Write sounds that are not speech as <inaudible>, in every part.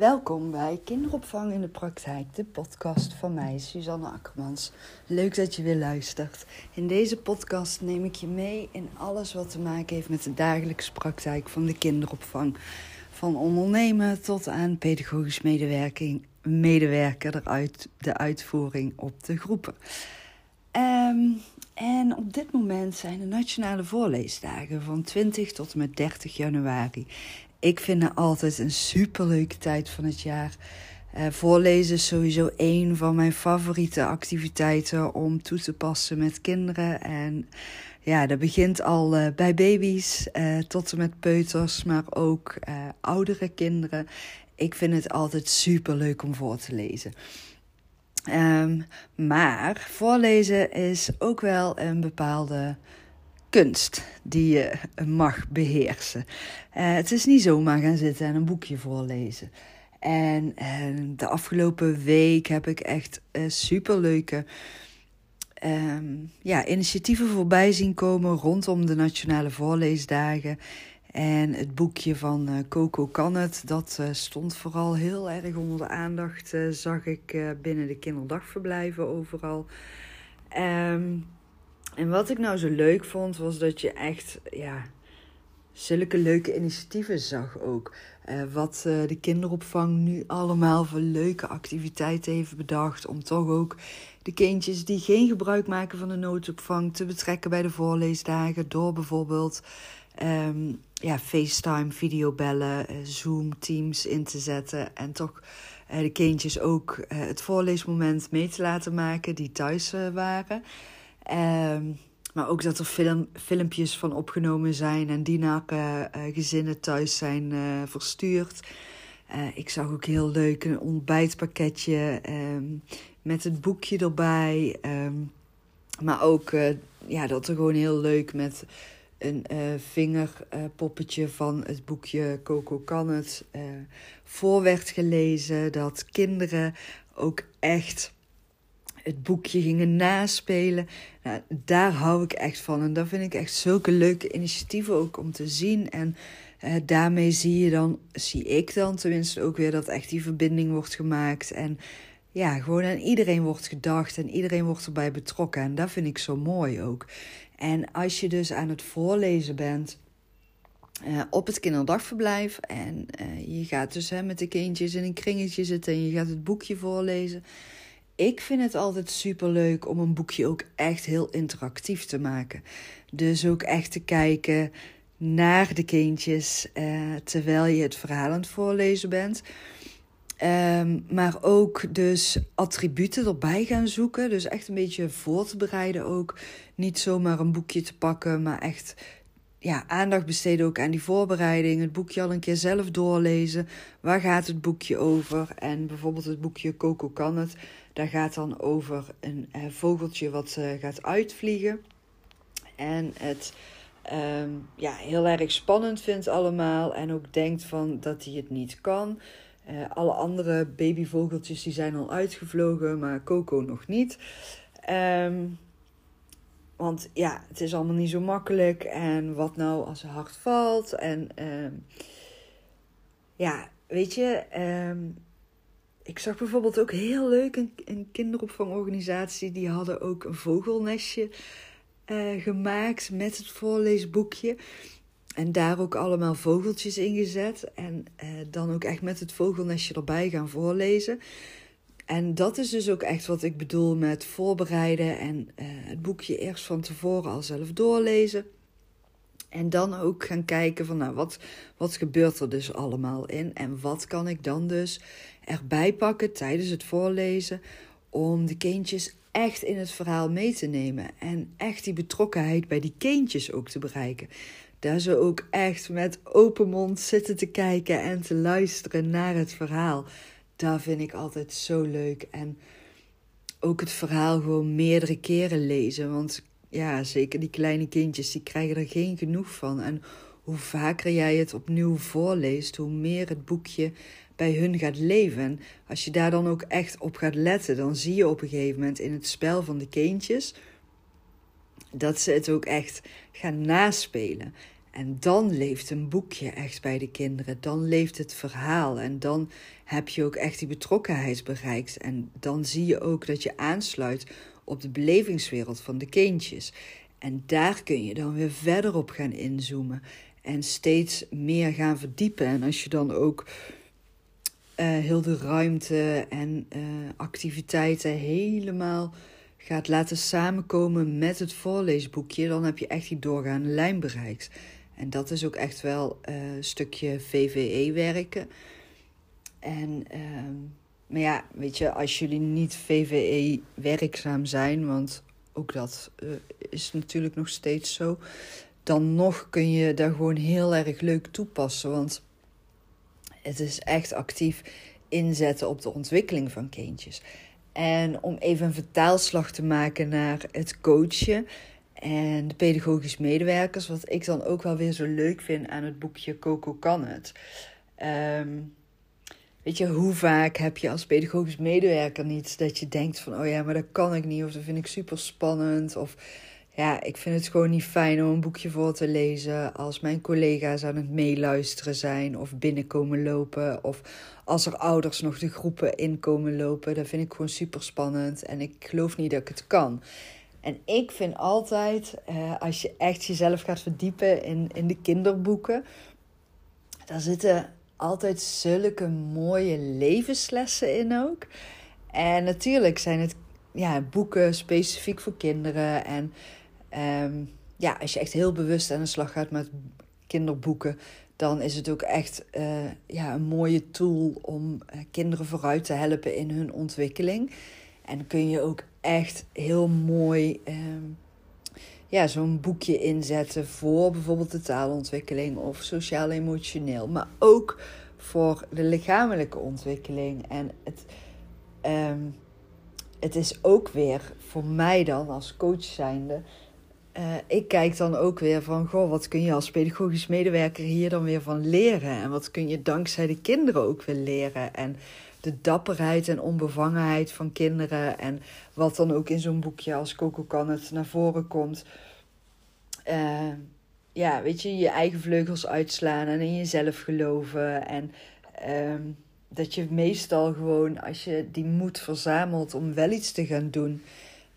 Welkom bij Kinderopvang in de Praktijk, de podcast van mij, Suzanne Akkermans. Leuk dat je weer luistert. In deze podcast neem ik je mee in alles wat te maken heeft met de dagelijkse praktijk van de kinderopvang. Van ondernemen tot aan pedagogisch medewerking, medewerker eruit, de uitvoering op de groepen. Ehm, en op dit moment zijn de nationale voorleesdagen van 20 tot en met 30 januari. Ik vind het altijd een superleuke tijd van het jaar. Uh, voorlezen is sowieso een van mijn favoriete activiteiten om toe te passen met kinderen. En ja, dat begint al uh, bij baby's uh, tot en met peuters, maar ook oudere kinderen. Ik vind het altijd superleuk om voor te lezen. Um, maar voorlezen is ook wel een bepaalde kunst die je mag beheersen. Uh, het is niet zomaar gaan zitten en een boekje voorlezen. En, en de afgelopen week heb ik echt uh, superleuke um, ja, initiatieven voorbij zien komen rondom de Nationale Voorleesdagen. En het boekje van Coco Kan het, dat stond vooral heel erg onder de aandacht, zag ik binnen de kinderdagverblijven overal. Um, en wat ik nou zo leuk vond, was dat je echt, ja, zulke leuke initiatieven zag ook. Uh, wat uh, de kinderopvang nu allemaal voor leuke activiteiten heeft bedacht. Om toch ook de kindjes die geen gebruik maken van de noodopvang te betrekken bij de voorleesdagen. Door bijvoorbeeld um, ja, FaceTime, videobellen, uh, Zoom, Teams in te zetten. En toch de kindjes ook het voorleesmoment mee te laten maken die thuis waren. Um, maar ook dat er film, filmpjes van opgenomen zijn en die naar uh, gezinnen thuis zijn uh, verstuurd. ik zag ook heel leuk een ontbijtpakketje um, met het boekje erbij. Um, maar ook ja, dat er gewoon heel leuk met een vingerpoppetje van het boekje Coco Kan het voor werd gelezen. Dat kinderen ook echt het boekje gingen naspelen. Nou, daar hou ik echt van. En dat vind ik echt zulke leuke initiatieven ook om te zien. En uh, daarmee zie je dan, zie ik dan tenminste ook weer dat echt die verbinding wordt gemaakt. En ja, gewoon aan iedereen wordt gedacht en iedereen wordt erbij betrokken. En dat vind ik zo mooi ook. En als je dus aan het voorlezen bent. Uh, op het kinderdagverblijf. En uh, je gaat dus hè, met de kindjes in een kringetje zitten en je gaat het boekje voorlezen ik vind het altijd super leuk om een boekje ook echt heel interactief te maken. Dus ook echt te kijken naar de kindjes eh, terwijl je het verhaal aan het voorlezen bent. Um, maar ook dus attributen erbij gaan zoeken. Dus echt een beetje voor te bereiden ook. Niet zomaar een boekje te pakken, maar echt ja, aandacht besteden ook aan die voorbereiding. Het boekje al een keer zelf doorlezen. Waar gaat het boekje over? En bijvoorbeeld het boekje Coco kan het. Daar gaat dan over een uh, vogeltje wat uh, gaat uitvliegen. En het um, ja, heel erg spannend vindt allemaal. En ook denkt van dat hij het niet kan. Uh, alle andere babyvogeltjes die zijn al uitgevlogen, maar Coco nog niet. Um, want ja, het is allemaal niet zo makkelijk. En wat nou als haar hart valt? En um, ja, weet je, ik zag bijvoorbeeld ook heel leuk een, een kinderopvangorganisatie. Die hadden ook een vogelnestje uh, gemaakt met het voorleesboekje. En daar ook allemaal vogeltjes in gezet. En uh, dan ook echt met het vogelnestje erbij gaan voorlezen. En dat is dus ook echt wat ik bedoel met voorbereiden en uh, het boekje eerst van tevoren al zelf doorlezen. En dan ook gaan kijken van nou, wat, wat gebeurt er dus allemaal in en wat kan ik dan dus erbij pakken tijdens het voorlezen om de kindjes echt in het verhaal mee te nemen en echt die betrokkenheid bij die kindjes ook te bereiken. Daar ze ook echt met open mond zitten te kijken en te luisteren naar het verhaal dat vind ik altijd zo leuk. En ook het verhaal gewoon meerdere keren lezen. Want ja, zeker die kleine kindjes, die krijgen er geen genoeg van. En hoe vaker jij het opnieuw voorleest, hoe meer het boekje bij hun gaat leven. En als je daar dan ook echt op gaat letten, dan zie je op een gegeven moment in het spel van de kindjes dat ze het ook echt gaan naspelen. En dan leeft een boekje echt bij de kinderen. Dan leeft het verhaal. En dan heb je ook echt die betrokkenheid bereikt. En dan zie je ook dat je aansluit op de belevingswereld van de kindjes. En daar kun je dan weer verder op gaan inzoomen. En steeds meer gaan verdiepen. En als je dan ook heel de ruimte en uh, activiteiten helemaal gaat laten samenkomen met het voorleesboekje, dan heb je echt die doorgaande lijn bereikt. En dat is ook echt wel uh, een stukje VVE werken. En, ehm, maar ja, weet je, als jullie niet VVE werkzaam zijn, want ook dat is natuurlijk nog steeds zo, dan nog kun je daar gewoon heel erg leuk toepassen. Want het is echt actief inzetten op de ontwikkeling van kindjes. En om even een vertaalslag te maken naar het coachen en de pedagogisch medewerkers, wat ik dan ook wel weer zo leuk vind aan het boekje Coco kan het. Ehm, weet je, hoe vaak heb je als pedagogisch medewerker niet dat je denkt van, oh ja, maar dat kan ik niet, of dat vind ik super spannend, of ja, ik vind het gewoon niet fijn om een boekje voor te lezen als mijn collega's aan het meeluisteren zijn of binnenkomen lopen. Of als er ouders nog de groepen inkomen lopen. Dat vind ik gewoon super spannend en ik geloof niet dat ik het kan. En ik vind altijd, eh, als je echt jezelf gaat verdiepen in, in de kinderboeken, daar zitten altijd zulke mooie levenslessen in ook. En natuurlijk zijn het ja, boeken specifiek voor kinderen en Um, ja, als je echt heel bewust aan de slag gaat met kinderboeken, dan is het ook echt uh, ja, een mooie tool om uh, kinderen vooruit te helpen in hun ontwikkeling. En kun je ook echt heel mooi um, ja, zo'n boekje inzetten voor bijvoorbeeld de taalontwikkeling of sociaal-emotioneel, maar ook voor de lichamelijke ontwikkeling. En het, um, het is ook weer voor mij dan als coach zijnde uh, ik kijk dan ook weer van, goh, wat kun je als pedagogisch medewerker hier dan weer van leren? En wat kun je dankzij de kinderen ook weer leren? En de dapperheid en onbevangenheid van kinderen. En wat dan ook in zo'n boekje als Coco kan het naar voren komt. Uh, ja, weet je, je eigen vleugels uitslaan en in jezelf geloven. En uh, dat je meestal gewoon, als je die moed verzamelt om wel iets te gaan doen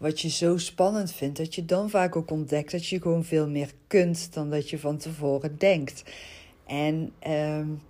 wat je zo spannend vindt, dat je dan vaak ook ontdekt dat je gewoon veel meer kunt dan dat je van tevoren denkt. En um,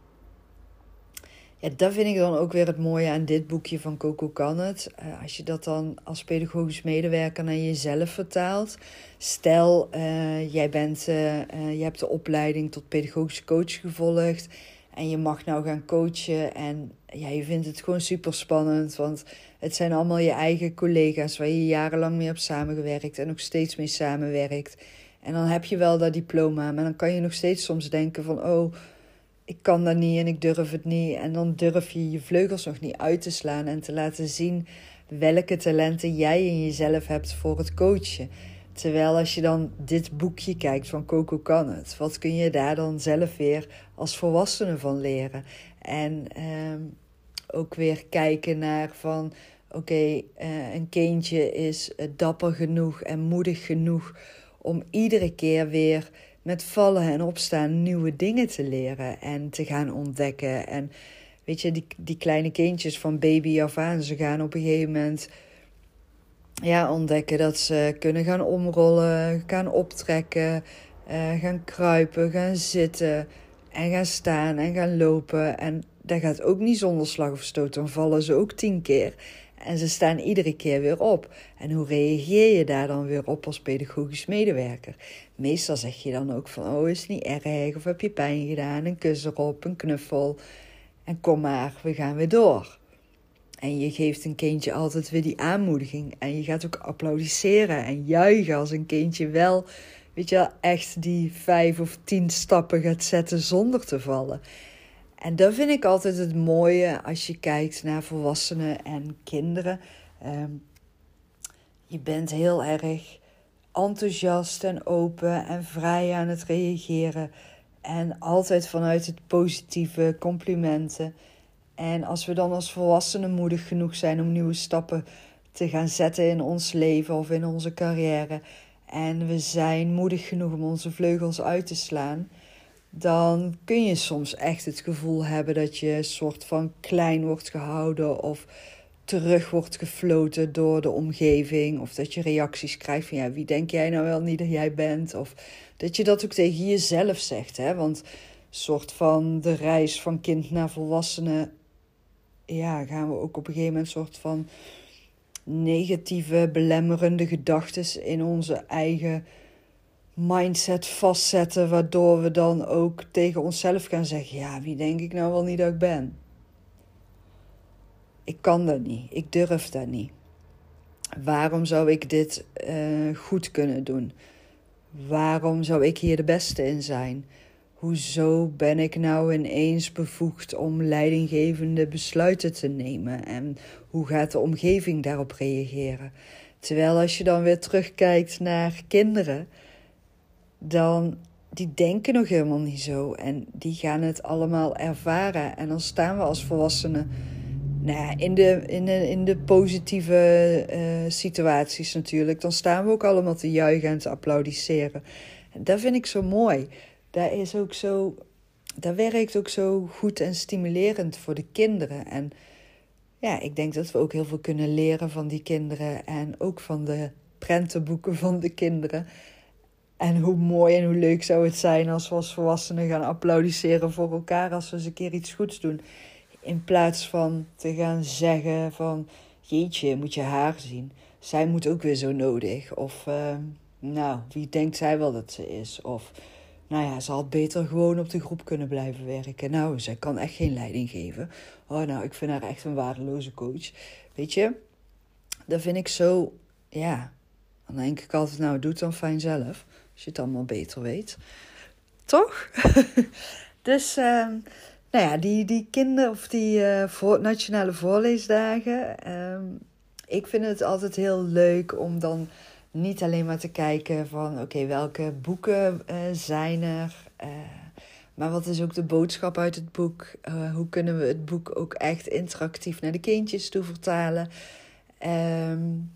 ja, dat vind ik dan ook weer het mooie aan dit boekje van Coco Kan het. Uh, als je dat dan als pedagogisch medewerker naar jezelf vertaalt. Stel, uh, jij, bent, uh, je hebt de opleiding tot pedagogisch coach gevolgd. En je mag nou gaan coachen. En ja, je vindt het gewoon super spannend. Want het zijn allemaal je eigen collega's waar je jarenlang mee hebt samengewerkt en nog steeds mee samenwerkt. En dan heb je wel dat diploma, maar dan kan je nog steeds soms denken van oh, ik kan dat niet en ik durf het niet. En dan durf je je vleugels nog niet uit te slaan en te laten zien welke talenten jij in jezelf hebt voor het coachen. Terwijl als je dan dit boekje kijkt van Coco Kan het, wat kun je daar dan zelf weer als volwassene van leren? En ehm, ook weer kijken naar van oké, uh, een kindje is eh, dapper genoeg en moedig genoeg om iedere keer weer met vallen en opstaan nieuwe dingen te leren en te gaan ontdekken. En weet je, die, die kleine kindjes van baby af aan, ze gaan op een gegeven moment ja, ontdekken dat ze kunnen gaan omrollen, gaan optrekken, uh, gaan kruipen, gaan zitten en gaan staan en gaan lopen. En dat gaat ook niet zonder slag of stoot. Dan vallen ze ook tien keer. En ze staan iedere keer weer op. En hoe reageer je daar dan weer op als pedagogisch medewerker? Meestal zeg je dan ook van, oh is het niet erg, of heb je pijn gedaan, een kus erop, een knuffel. En kom maar, we gaan weer door. En je geeft een kindje altijd weer die aanmoediging. En je gaat ook applaudisseren en juichen als een kindje wel, weet je wel, echt die vijf of tien stappen gaat zetten zonder te vallen. En dat vind ik altijd het mooie als je kijkt naar volwassenen en kinderen. Ehm, je bent heel erg enthousiast en open en vrij aan het reageren. En altijd vanuit het positieve, complimenten. En als we dan als volwassenen moedig genoeg zijn om nieuwe stappen te gaan zetten in ons leven of in onze carrière. En we zijn moedig genoeg om onze vleugels uit te slaan dan kun je soms echt het gevoel hebben dat je een soort van klein wordt gehouden of terug wordt gefloten door de omgeving. Of dat je reacties krijgt van ja, wie denk jij nou wel niet dat jij bent? Of dat je dat ook tegen jezelf zegt. Hè? Want soort van de reis van kind naar volwassene, ja, gaan we ook op een gegeven moment soort van negatieve, belemmerende gedachten in onze eigen mindset vastzetten, waardoor we dan ook tegen onszelf gaan zeggen: Ja, wie denk ik nou wel niet dat ik ben? Ik kan dat niet, ik durf dat niet. Waarom zou ik dit uh, goed kunnen doen? Waarom zou ik hier de beste in zijn? Hoezo ben ik nou ineens bevoegd om leidinggevende besluiten te nemen? En hoe gaat de omgeving daarop reageren? Terwijl als je dan weer terugkijkt naar kinderen, dan die denken nog helemaal niet zo. En die gaan het allemaal ervaren. En dan staan we als volwassenen nou ja, in, de, in, de, in de positieve uh, situaties natuurlijk. Dan staan we ook allemaal te juichen en te applaudisseren. En dat vind ik zo mooi. Dat is ook zo. Dat werkt ook zo goed en stimulerend voor de kinderen. En ja, ik denk dat we ook heel veel kunnen leren van die kinderen. En ook van de prentenboeken van de kinderen. En hoe mooi en hoe leuk zou het zijn als we als volwassenen gaan applaudisseren voor elkaar als we eens een keer iets goeds doen. In plaats van te gaan zeggen van jeetje, moet je haar zien. Zij moet ook weer zo nodig. Of uh, nou, wie denkt zij wel dat ze is? Of nou ja, ze had beter gewoon op de groep kunnen blijven werken. Nou, zij kan echt geen leiding geven. Oh, nou, ik vind haar echt een waardeloze coach. Weet je, dat vind ik zo, ja. Dan denk ik altijd, nou, doe het dan fijn zelf. Als je het allemaal beter weet. Toch? <laughs> dus, uh, nou ja, die, die kinder- of die uh, voor, nationale voorleesdagen. Uh, ik vind het altijd heel leuk om dan niet alleen maar te kijken van oké, welke boeken uh, zijn er. Uh, maar wat is ook de boodschap uit het boek? Uh, hoe kunnen we het boek ook echt interactief naar de kindjes toe vertalen? Um,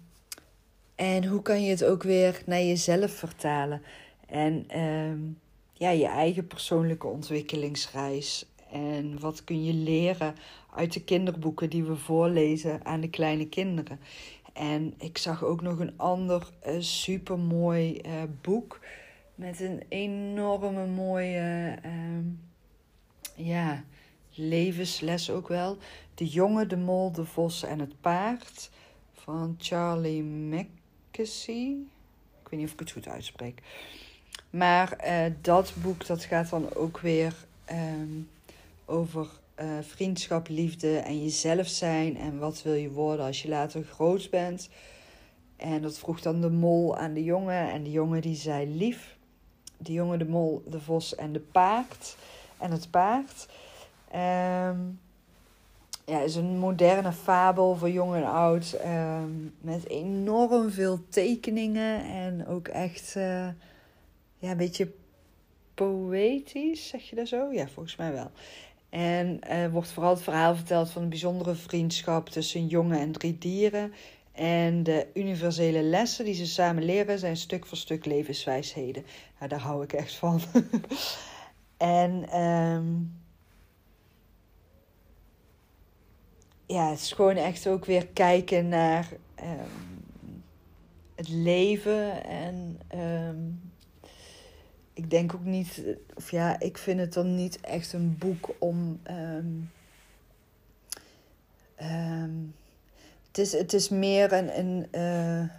en hoe kan je het ook weer naar jezelf vertalen? En um, ja, je eigen persoonlijke ontwikkelingsreis. En wat kun je leren uit de kinderboeken die we voorlezen aan de kleine kinderen? En ik zag ook nog een ander uh, supermooi uh, boek. Met een enorme mooie uh, ja, levensles ook wel. De jongen, de mol, de vos en het paard. Van Charlie Mackesy. Ik weet niet of ik het goed uitspreek. Maar uh, dat boek dat gaat dan ook weer um, over uh, vriendschap, liefde en jezelf zijn. En wat wil je worden als je later groot bent. En dat vroeg dan de mol aan de jongen. En de jongen die zei lief. De jongen, de mol, de vos en de paard. En het paard. Um, ja, is een moderne fabel voor jong en oud. Um, met enorm veel tekeningen. En ook echt uh, ja, een beetje poëtisch, zeg je dat zo? Ja, volgens mij wel. En uh, wordt vooral het verhaal verteld van een bijzondere vriendschap tussen een jongen en drie dieren. En de universele lessen die ze samen leren zijn stuk voor stuk levenswijsheden. Ja, daar hou ik echt van. <laughs> en um, ja, het is gewoon echt ook weer kijken naar um, het leven en um, ik denk ook niet, of ja, ik vind het dan niet echt een boek om. Um, um, het, is, het is meer een. een uh,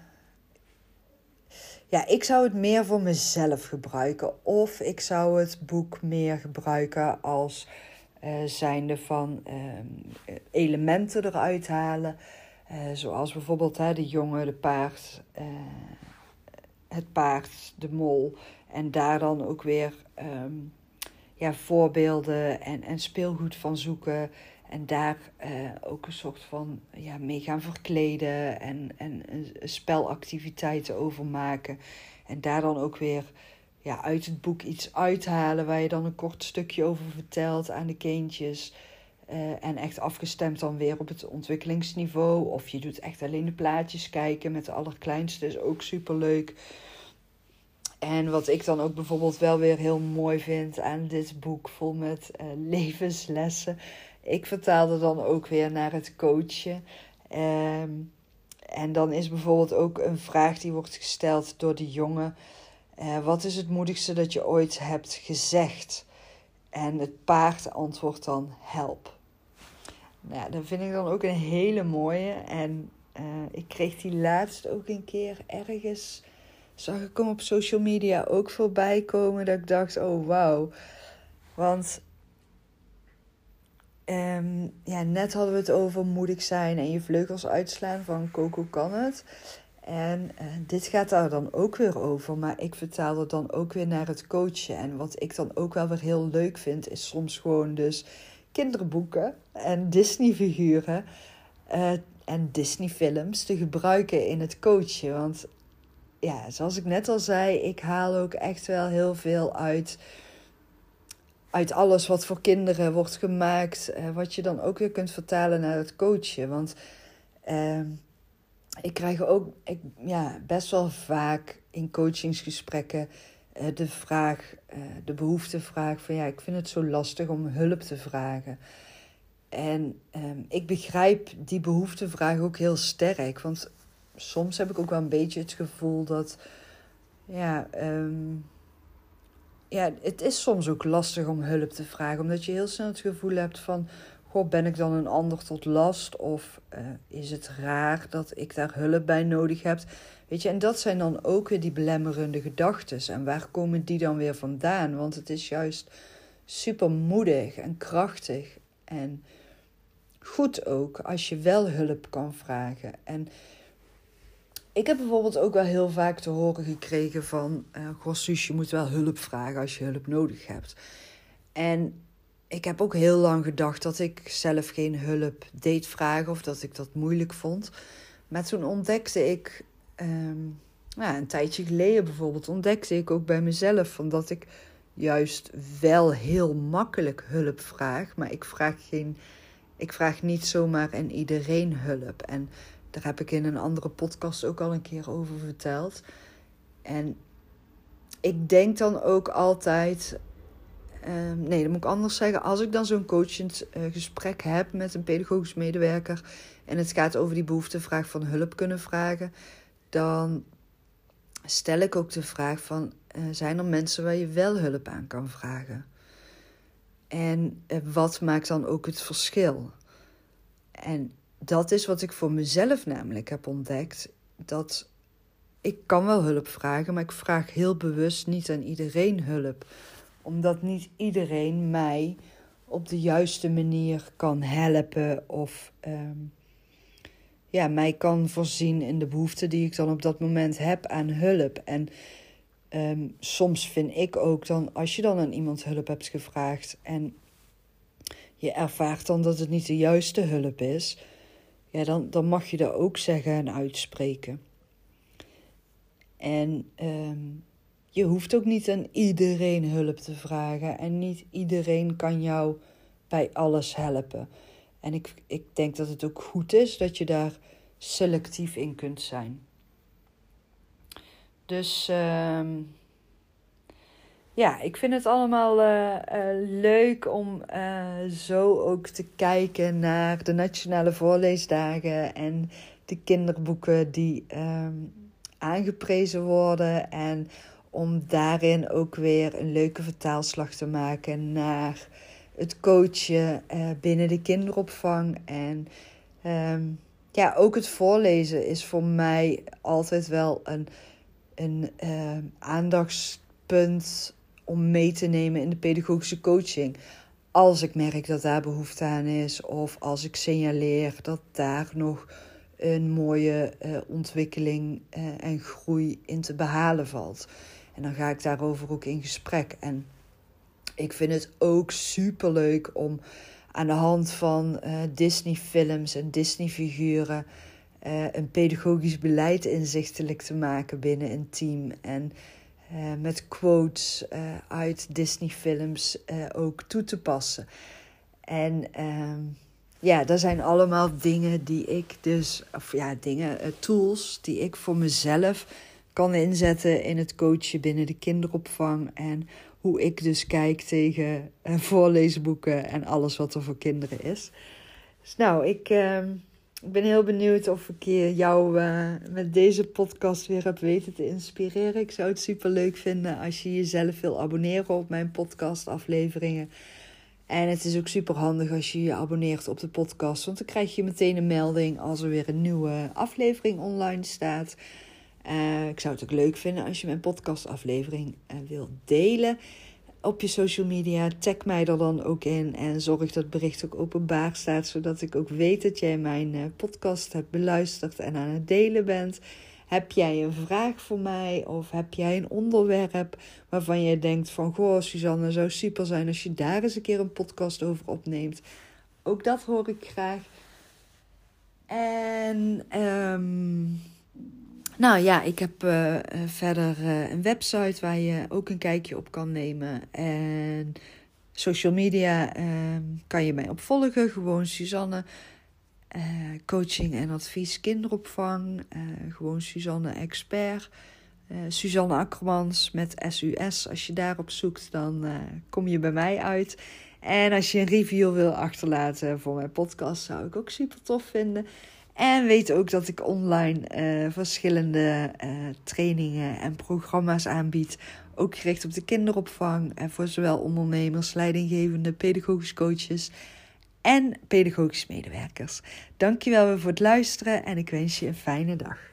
ja, ik zou het meer voor mezelf gebruiken. Of ik zou het boek meer gebruiken als uh, zijnde van um, elementen eruit halen. Uh, zoals bijvoorbeeld hè, de jongen, de paard, het paard, de mol. En daar dan ook weer um, ja, voorbeelden en, en speelgoed van zoeken. En daar uh, ook een soort van ja, mee gaan verkleden en, en spelactiviteiten over maken. En daar dan ook weer ja, uit het boek iets uithalen waar je dan een kort stukje over vertelt aan de kindjes. Uh, en echt afgestemd dan weer op het ontwikkelingsniveau. Of je doet echt alleen de plaatjes kijken met de allerkleinste, is ook super leuk. En wat ik dan ook bijvoorbeeld wel weer heel mooi vind aan dit boek vol met uh, levenslessen. Ik vertaalde dan ook weer naar het coachen. Um, en dan is bijvoorbeeld ook een vraag die wordt gesteld door de jongen. Uh, wat is het moedigste dat je ooit hebt gezegd? En het paard antwoordt dan help. Ja, dat vind ik dan ook een hele mooie. En uh, ik kreeg die laatst ook een keer ergens. Zag ik hem op social media ook voorbij komen. Dat ik dacht: oh wauw. Want Um, ja, net hadden we het over moedig zijn en je vleugels uitslaan van Coco kan het. En uh, dit gaat daar dan ook weer over, maar ik vertaal het dan ook weer naar het coachen. En wat ik dan ook wel weer heel leuk vind, is soms gewoon dus kinderboeken en Disney-figuren uh, en Disney-films te gebruiken in het coachen. Want ja, zoals ik net al zei, ik haal ook echt wel heel veel uit uit alles wat voor kinderen wordt gemaakt, uh, wat je dan ook weer kunt vertalen naar het coachen. Want uh, ik krijg ook ik, ja, best wel vaak in coachingsgesprekken de vraag, uh, de behoeftevraag van ja, ik vind het zo lastig om hulp te vragen. En ehm, ik begrijp die behoeftevraag ook heel sterk, want soms heb ik ook wel een beetje het gevoel dat ja. Um, ja, het is soms ook lastig om hulp te vragen, omdat je heel snel het gevoel hebt van, goh, ben ik dan een ander tot last? Of uh, is het raar dat ik daar hulp bij nodig heb? Weet je, en dat zijn dan ook weer die belemmerende gedachten. En waar komen die dan weer vandaan? Want het is juist super moedig en krachtig en goed ook als je wel hulp kan vragen. En ik heb bijvoorbeeld ook wel heel vaak te horen gekregen van... Uh, goh, Suus, je moet wel hulp vragen als je hulp nodig hebt. En ik heb ook heel lang gedacht dat ik zelf geen hulp deed vragen... of dat ik dat moeilijk vond. Maar toen ontdekte ik... Um, ja, een tijdje geleden bijvoorbeeld ontdekte ik ook bij mezelf... Van dat ik juist wel heel makkelijk hulp vraag... maar ik vraag, geen, ik vraag niet zomaar en iedereen hulp... En daar heb ik in een andere podcast ook al een keer over verteld. En ik denk dan ook altijd. Ehm, nee, dat moet ik anders zeggen. Als ik dan zo'n coachend uh, gesprek heb met een pedagogisch medewerker. en het gaat over die behoeftevraag van hulp kunnen vragen. Dan stel ik ook de vraag: van, uh, zijn er mensen waar je wel hulp aan kan vragen? En uh, wat maakt dan ook het verschil? En dat is wat ik voor mezelf namelijk heb ontdekt. Dat ik kan wel hulp vragen, maar ik vraag heel bewust niet aan iedereen hulp. Omdat niet iedereen mij op de juiste manier kan helpen of um, ja, mij kan voorzien in de behoeften die ik dan op dat moment heb aan hulp. En um, soms vind ik ook dan, als je dan aan iemand hulp hebt gevraagd en je ervaart dan dat het niet de juiste hulp is, ja, dan, dan mag je dat ook zeggen en uitspreken. En um, je hoeft ook niet aan iedereen hulp te vragen. En niet iedereen kan jou bij alles helpen. En ik, ik denk dat het ook goed is dat je daar selectief in kunt zijn. Dus um, ja, ik vind het allemaal uh, uh, leuk om uh, zo ook te kijken naar de nationale voorleesdagen en de kinderboeken die um, aangeprezen worden. En om daarin ook weer een leuke vertaalslag te maken naar het coachen binnen de kinderopvang. En um, ja, ook het voorlezen is voor mij altijd wel een, een aandachtspunt om mee te nemen in de pedagogische coaching. Als ik merk dat daar behoefte aan is, of als ik signaleer dat daar nog een mooie uh, ontwikkeling uh, en groei in te behalen valt. En dan ga ik daarover ook in gesprek. En ik vind het ook super leuk om aan de hand van uh, Disney-films en Disney-figuren een pedagogisch beleid inzichtelijk te maken binnen een team. En uh, met quotes uit Disney-films ook toe te passen. En ehm, ja, dat zijn allemaal dingen die ik dus, of ja, dingen, tools die ik voor mezelf kan inzetten in het coachen binnen de kinderopvang. En ik dus kijk tegen uh, voorleesboeken en alles wat er voor kinderen is. Dus nou, ik, ehm, ben heel benieuwd of ik jou uh, met deze podcast weer heb weten te inspireren. Ik zou het super leuk vinden als je jezelf wil abonneren op mijn podcastafleveringen. En het is ook super handig als je je abonneert op de podcast, want dan krijg je meteen een melding als er weer een nieuwe aflevering online staat. Uh, ik zou het ook leuk vinden als je mijn podcastaflevering uh, wilt delen op je social media. Tag mij er dan ook in en zorg dat het bericht ook openbaar staat, zodat ik ook weet dat jij mijn uh, podcast hebt beluisterd en aan het delen bent. Heb jij een vraag voor mij of heb jij een onderwerp waarvan jij denkt van... Goh, Suzanne, zou super zijn als je daar eens een keer een podcast over opneemt. Ook dat hoor ik graag. En um, nou ja, ik heb uh, verder uh, een website waar je ook een kijkje op kan nemen. En social media um, kan je mij opvolgen. Gewoon Suzanne coaching en advies kinderopvang. Gewoon Suzanne Expert. Suzanne Akkermans met SUS. Als je daarop zoekt, dan kom je bij mij uit. En als je een review wil achterlaten voor mijn podcast, zou ik ook super tof vinden. En weet ook dat ik online verschillende trainingen en programma's aanbied. Ook gericht op de kinderopvang. En voor zowel ondernemers, leidinggevende, pedagogische coaches en pedagogisch medewerkers. Dankjewel weer voor het luisteren en ik wens je een fijne dag.